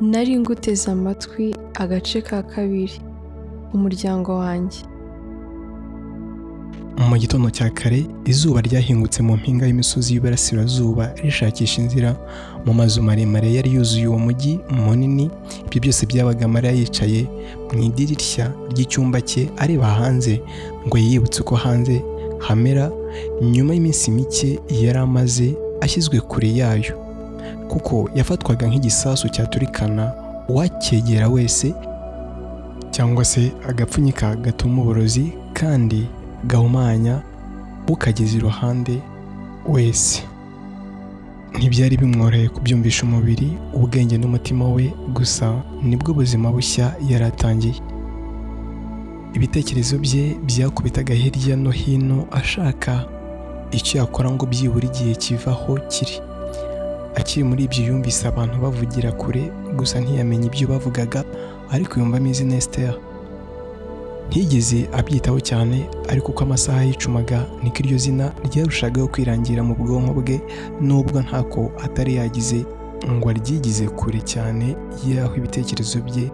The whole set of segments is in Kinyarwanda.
nari nguteze amatwi agace ka kabiri umuryango wanjye. Mu gitondo cya kare izuba ryahingutse mu mpinga y'imisozi y'iburasirazuba rishakisha inzira. Mu mazu maremare yari yuzuye uwo mujyi munini ibyo byose byabaga mariya yicaye mu idirishya ry'icyumba cye areba hanze ngo yiyibutse uko hanze hamera. Nyuma y'iminsi mike yari amaze ashyizwe kure yayo. Kuko yafatwaga nk'igisasu cyaturikana uwacyegera wese cyangwa se agapfunyika gatuma uburozi kandi gahumanya ukageze iruhande wese. Ntibyari bimworoheye kubyumvisha umubiri ubwenge n'umutima we gusa ni bwo buzima bushya yari atangiye. Ibitekerezo bye byakubitaga hirya no hino ashaka icyo yakora ngo byibura igihe kivaho kiri. Akiri muri ibyo yumvise abantu bavugira kure gusa ntiyamenye ibyo bavugaga ariko yumva ameze Esther. Ntiyigeze abyitaho cyane ariko uko amasaha yicumaga niko iryo zina ryarushagaho kwirangira mu bwonko bwe nubwo ntako atari yagize ngo aryigize kure cyane y'aho ibitekerezo bye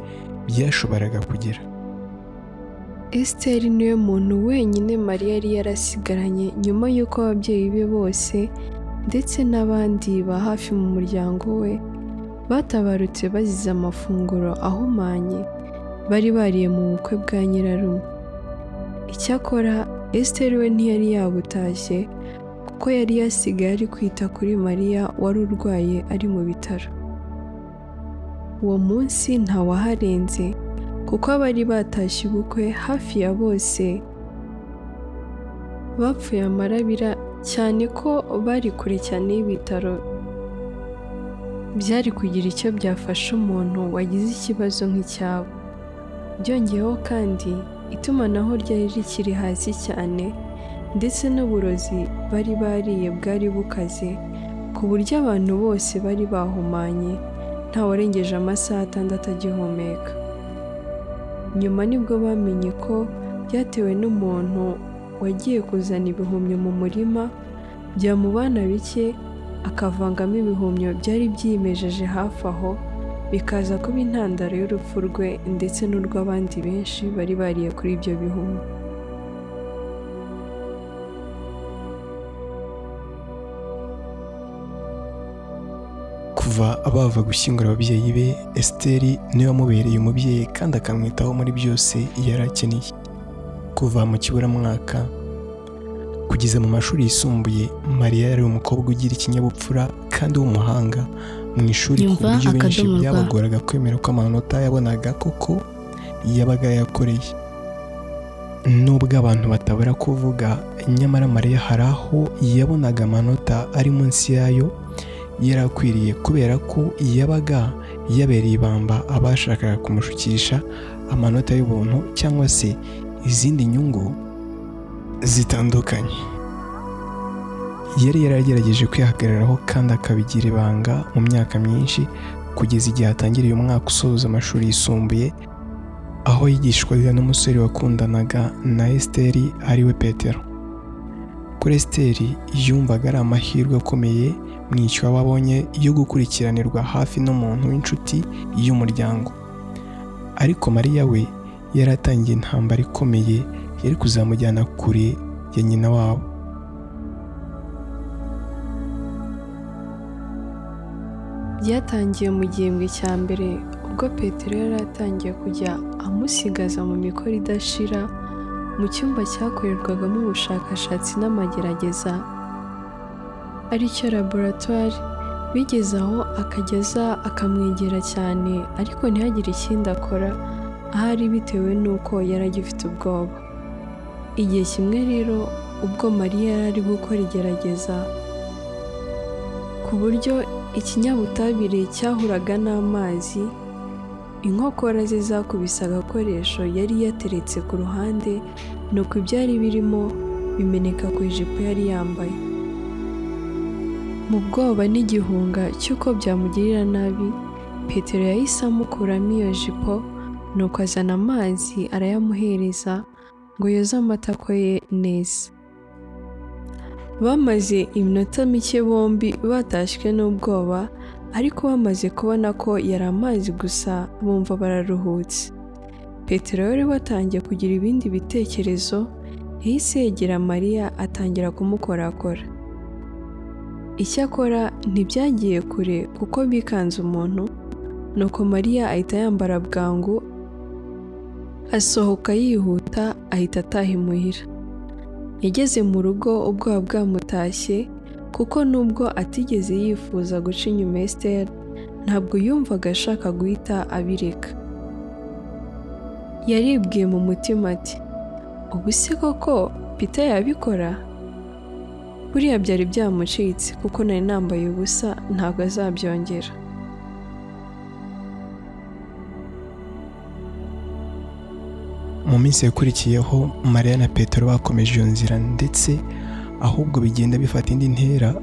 byashoboraga kugera. Esiteri ni we muntu wenyine mariya yari yarasigaranye nyuma y'uko ababyeyi be bose ndetse n'abandi ba hafi mu muryango we batabarutse bazize amafunguro ahumanye bari bariye mu bukwe bwa nyirarume. Icyakora esiteri we ntiyari yabutashye kuko yari yasigaye ari kwita kuri mariya wari urwaye ari mu bitaro. Uwo munsi ntawaharenze kuko abari batashye ubukwe hafi ya bose bapfuye amarabira cyane ko bari kure cyane y'ibitaro byari kugira icyo byafasha umuntu wagize ikibazo nk'icyabo. Byongeyeho kandi itumanaho ryari rikiri hasi cyane ndetse n'uburozi bari bariye bwari bukaze ku buryo abantu bose bari bahumanye ntawarengeje amasaha atandatu agihumeka. Nyuma ni bwo bamenye ko byatewe n'umuntu wagiye kuzana ibihumyo mu murima byamubana bike akavangamo ibihumyo byari byimejeje hafi aho bikaza kuba intandaro y'urupfu rwe ndetse n'urw'abandi benshi bari bariye kuri ibyo bihumyo. Kuva bava gushyingura ababyeyi be esiteri ni we wamubereye umubyeyi kandi akamwitaho muri byose yari akeneye. Kuva mu kiburamwaka. Kugeza mu mashuri yisumbuye mariya yari umukobwa ugira ikinyabupfura kandi w'umuhanga mu ishuri ku buryo benshi byabagoraga kwemera ko amanota yabonaga koko yabaga yakoreye nubwo abantu batabura kuvuga nyamara mariya hari aho yabonaga amanota ari munsi yayo yari akwiriye kubera ko yabaga yabereye ibamba abashakaga kumushukisha amanota y'ubuntu cyangwa se izindi nyungu zitandukanye. Yari yaragerageje kwihagararaho kandi akabigira ibanga mu myaka myinshi kugeza igihe atangiriye umwaka usoza amashuri yisumbuye aho yigishwaga n'umusore wakundanaga na esiteri ari we petero. Kuri esiteri yumvaga ari amahirwe akomeye mu icyo abonye yo gukurikiranirwa hafi n'umuntu w'inshuti y'umuryango. Ariko mariya we yari atangiye intambara ikomeye yari kuzamujyana kure ya nyina wabo. Byatangiye mu gihembwe cya mbere ubwo petero yari atangiye kujya amusigaza mu mikoro idashira mu cyumba cyakorerwagamo ubushakashatsi n'amagerageza. Aricyo laboratwari bigeze aho akageza akamwegera cyane ariko ntihagire ikindi akora. Ahari bitewe n'uko yari agifite ubwoba. Igihe kimwe rero ubwo mariya yari ari gukora igerageza ku buryo ikinyabutabire cyahuraga n'amazi inkokora ze zakubise agakoresho yari yateretse ku ruhande nuko ibyari birimo bimeneka ku ijipo yari yambaye. Mu bwoba n'igihunga cy'uko byamugirira nabi petero yahise amukuramo iyo jipo nuko azana amazi arayamuhereza ngo yoze amatako ye neza bamaze iminota mike bombi batashywe n'ubwoba ariko bamaze kubona ko yari amazi gusa bumva bararuhutse. Petero wari watangiye kugira ibindi bitekerezo yahise yegera mariya atangira kumukorakora. Icyakora ntibyagiye kure kuko bikanze umuntu nuko mariya ahita yambara bwangu asohoka yihuta ahita ataha imuhira yageze mu rugo ubwoba bwamutashye kuko nubwo atigeze yifuza guca inyuma Esther ntabwo yumvaga ashaka guhita abireka. Yaribwiye mu mutima ati ubu se koko Peter yabikora? Buriya byari byamucitse kuko nari nambaye ubusa ntabwo azabyongera. Mu minsi yakurikiyeho mariya na petero bakomeje iyo nzira ndetse ahubwo bigenda bifata indi ntera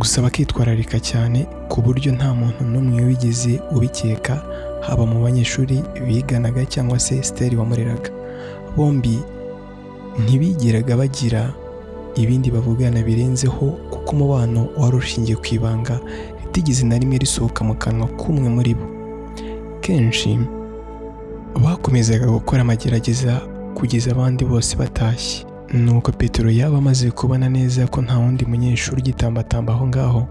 gusa bakitwararika cyane ku buryo nta muntu n'umwe wigeze ubikeka haba mu banyeshuri biganaga cyangwa se siteri wamureraga. Bombi ntibigeraga bagira ibindi bavugana birenzeho kuko umubano wari ushingiye ku ibanga ritigeze na rimwe risohoka mu kanwa k'umwe muri bo. Kenshi bakomezaga gukora amagerageza kugeza abandi bose batashye. Nuko petero yaba amaze kubona neza ko nta wundi munyeshuri ugitambatamba aho ngaho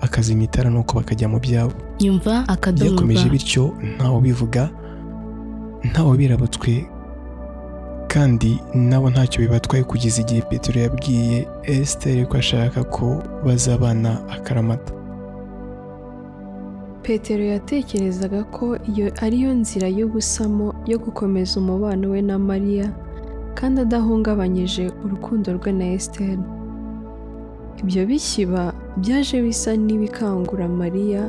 akazimya itara nuko bakajya mu byabo. Nyumva akadomo byakomeje bityo ntawe ubivuga ntawe birabutswe kandi nabo ntacyo bibatwaye kugeza igihe petero yabwiye esiteri ko ashaka ko bazabana akaramata. Petero yatekerezaga ko iyo ariyo nzira y'ubusamo yo gukomeza umubano we na mariya kandi adahungabanyije urukundo rwe na Esther. Ibyo bishyiba byaje bisa n'ibikangura mariya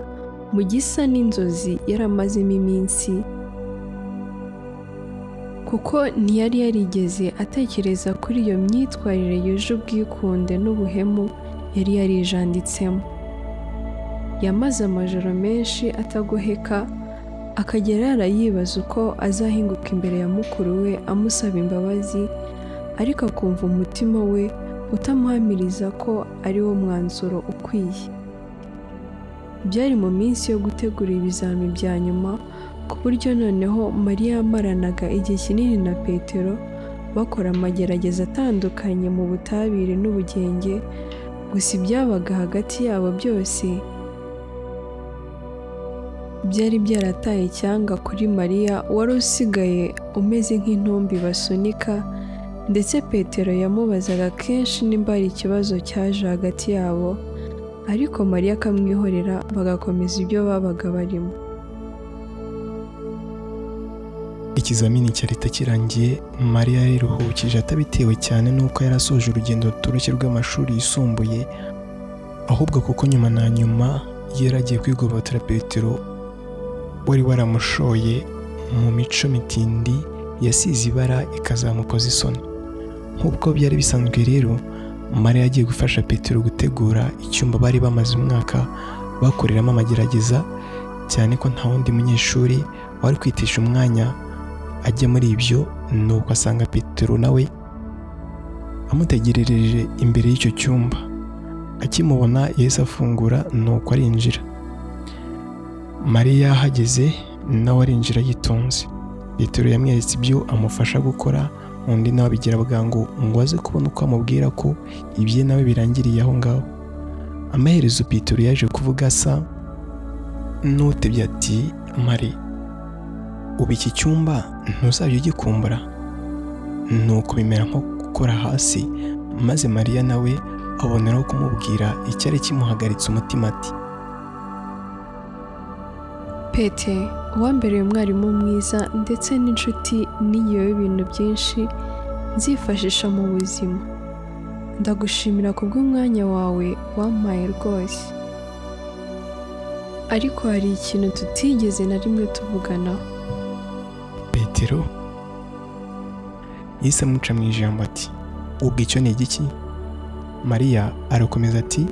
mu gisa n'inzozi yari amazemo iminsi kuko ntiyari yarigeze atekereza kuri iyo myitwarire yuje ubwikunde n'ubuhemu yari yarijanditsemo. Yamaze amajoro menshi atagoheka akagera yarayibaza uko azahinguka imbere ya mukuru we amusaba imbabazi ariko akumva umutima we utamuhamiriza ko ari wo mwanzuro ukwiye. Byari mu minsi yo gutegura ibizami bya nyuma ku buryo noneho mariya yamaranaga igihe kinini na petero bakora amagerageza atandukanye mu butabire n'ubugenge gusa ibyabaga hagati yabo byose byari byarataye icyanga kuri mariya wari usigaye umeze nk'intumbi basunika ndetse petero yamubazaga kenshi nimba hari ikibazo cyaje hagati yabo ariko mariya akamwihorera bagakomeza ibyo babaga barimo. Ikizamini cyari kirangiye mariya yariruhukije atabitewe cyane n'uko yari asoje urugendo rutoroshye rw'amashuri yisumbuye ahubwo kuko nyuma na nyuma yari agiye kwigobotora petero wari waramushoye mu mico mitindi yasize ibara ikazamukoza isoni nk'uko byari bisanzwe rero mariya yagiye gufasha petero gutegura icyumba bari bamaze umwaka bakoreramo amagerageza cyane ko nta wundi munyeshuri wari kwitisha umwanya ajya muri ibyo nuko asanga petero nawe amutegerereje imbere y'icyo cyumba. Akimubona yahise afungura nuko arinjira. Mariya ahageze nawe arinjira yitonze. Petero yamweretse ibyo amufasha gukora undi nawe abigira bwangu ngo aze kubona uko amubwira ko ibye nawe birangiriye aho ngaho. Amaherezo petero yaje kuvuga asa n'utebye ati mari ubu iki cyumba ntuzajya ugikumbura nuko bimera nko gukora hasi. Maze mariya nawe aboneraho kumubwira icyari kimuhagaritse umutima ati pete uwambereye umwarimu mwiza ndetse n'inshuti nigiyeho ibintu byinshi nzifashisha mu buzima. Ndagushimira ku bw'umwanya wawe wampaye rwose. Ariko hari ikintu tutigeze na rimwe tuvuganaho petero amuca mu ijambo ati ubwo icyo ni igiki mariya arakomeza ati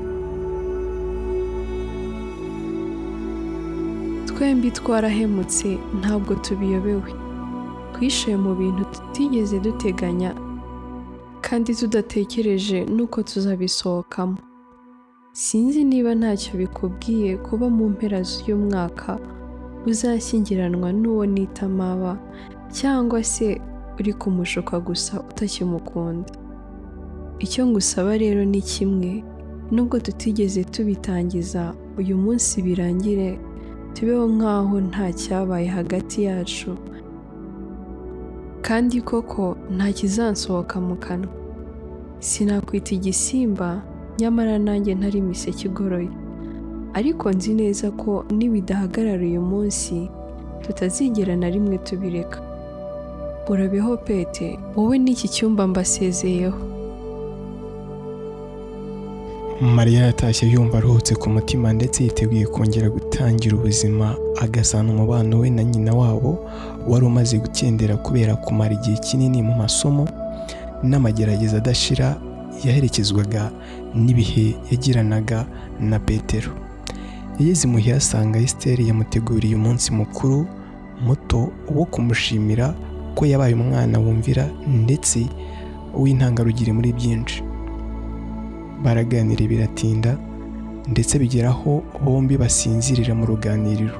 twembi twarahemutse ntabwo tubiyobewe. Twishuye mu bintu tutigeze duteganya kandi tudatekereje n'uko tuzabisohokamo. Sinzi niba ntacyo bikubwiye kuba mu mpera z'uyu mwaka uzashyingiranwa n'uwo nita maba cyangwa se uri kumushuka gusa utakimukunda. Icyo ngusaba rero ni kimwe nubwo tutigeze tubitangiza uyu munsi birangire tubeho nk'aho nta cyabaye hagati yacu. Kandi koko nta kizansohoka mu kanwa. Sinakwita igisimba nyamara nanjye ntari imiseke igoroye. Ariko nzi neza ko nibidahagarara uyu munsi tutazigera na rimwe tubireka. Urabeho pete wowe n'iki cyumba mbasezeyeho. Mariya yatashye yumva aruhutse ku mutima ndetse yiteguye kongera gutangira ubuzima agasana umubano we na nyina wabo wari umaze gukendera kubera kumara igihe kinini mu masomo n'amagerageza adashira yaherekezwaga n'ibihe yagiranaga na petero. Yageze imuhira asanga esiteri yamuteguriye umunsi mukuru muto wo kumushimira ko yabaye umwana wumvira ndetse w'intangarugero muri byinshi. Baraganira biratinda ndetse bigeraho bombi basinzirira mu ruganiriro.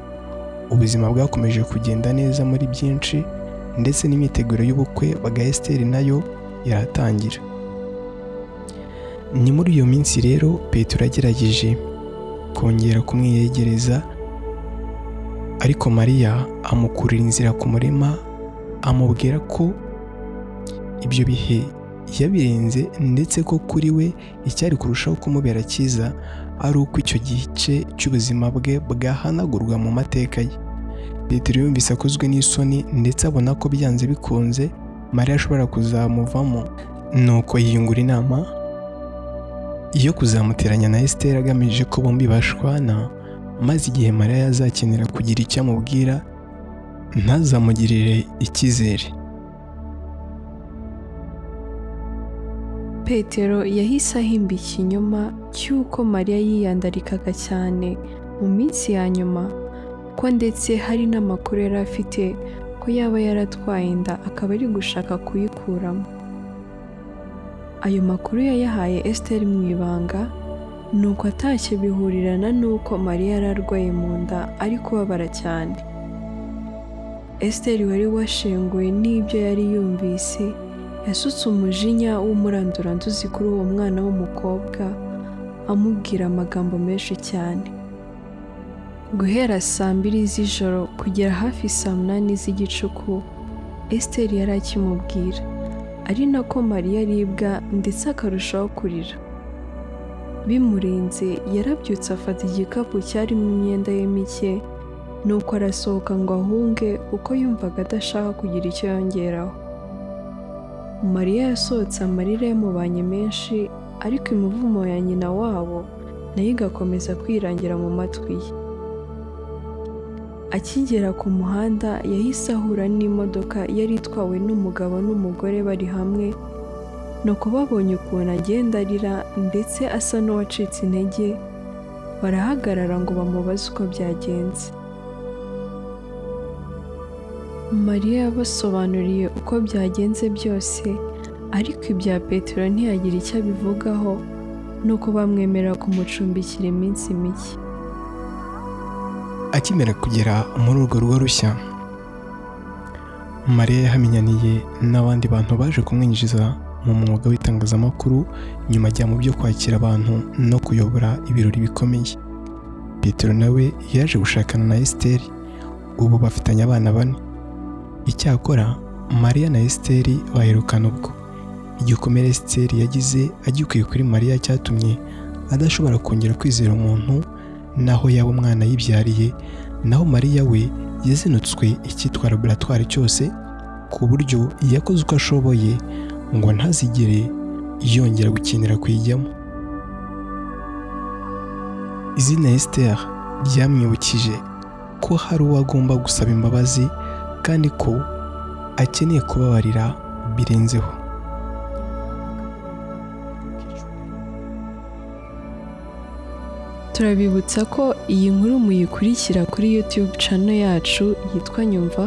Ubuzima bwakomeje kugenda neza muri byinshi ndetse n'imyiteguro y'ubukwe bwa esiteri na yo yaratangira. Ni muri iyo minsi rero petero yagerageje kongera kumwiyegereza ariko mariya amukurira inzira ku murima amubwira ko ibyo bihe yabirenze ndetse ko kuri we icyari kurushaho kumubera cyiza ari uko icyo gice cy'ubuzima bwe bwahanagurwa mu mateka ye. Petero yumvise akozwe n'isoni ndetse abona ko byanze bikunze mariya ashobora kuzamuvamo. Nuko yiyungura inama yo kuzamuteranya na esiteri agamije ko bombi bashwana maze igihe mariya yazakenera kugira icyo amubwira ntazamugirire icyizere. Petero yahise ahimba ikinyoma cy'uko mariya yiyandarikaga cyane. Mu minsi ya nyuma ko ndetse hari n'amakuru yari afite ko yaba yaratwaye inda akaba ari gushaka kuyikuramo. Ayo makuru yayahaye esiteri mu ibanga ni uko atashye bihurirana n'uko mariya yari arwaye mu nda ari kubabara cyane. Esiteri wari washenguwe n'ibyo yari yumvise yasutse umujinya w'umuranduranzuzi kuri uwo mwana w'umukobwa amubwira amagambo menshi cyane. Guhera saa mbiri z'ijoro kugera hafi saa munani z'igicuku esiteri yari akimubwira. Ari nako mariya aribwa ndetse akarushaho kurira. Bimurenze yarabyutse afata igikapu cyarimo imyenda ye mike nuko arasohoka ngo ahunge kuko yumvaga adashaka kugira icyo yongeraho. Mariya yasohotse amarira yamubanye menshi ariko imivumo ya nyina wabo na yo igakomeza kwirangira mu matwi ye. Akigera ku muhanda yahise ahura n'imodoka yari itwawe n'umugabo n'umugore bari hamwe nuko babonye ukuntu agenda arira ndetse asa n'uwacitse intege barahagarara ngo bamubaze uko byagenze. Mariya yabasobanuriye uko byagenze byose ariko ibya petero ntiyagira icyo abivugaho nuko bamwemerera kumucumbikira iminsi mike. Akimera kugera muri urwo rugo rushya mariya yahamenyaniye n'abandi bantu baje kumwinjiza mu mwuga w'itangazamakuru nyuma ajya mu byo kwakira abantu no kuyobora ibirori bikomeye. Petero nawe yaje gushakana na esiteri ubu bafitanye abana bane. Icyakora mariya na esiteri baherukana ubwo. Igikomere esiteri yagize agikuye kuri mariya cyatumye adashobora kongera kwizera umuntu naho yaba umwana yibyariye naho mariya we yazinutswe icyitwa laboratwari cyose ku buryo yakoze uko ashoboye ngo ntazigere yongera gukenera kuyijyamo. Izina esiteri ryamwibukije ko hari uwo agomba gusaba imbabazi kandi ko akeneye kubabarira birenzeho. Turabibutsa ko iyi nkuru muyikurikira kuri YouTube channel yacu yitwa Nyumva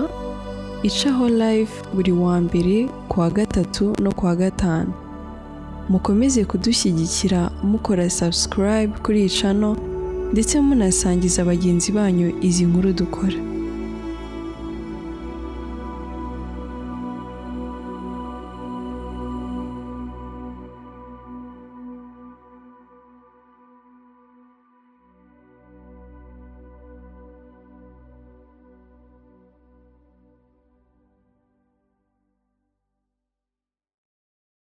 icaho live buri wa mbere ku wa gatatu no ku wa gatanu. Mukomeze kudushyigikira mukora subscribe kuri iyi channel ndetse munasangiza bagenzi banyu izi nkuru dukora.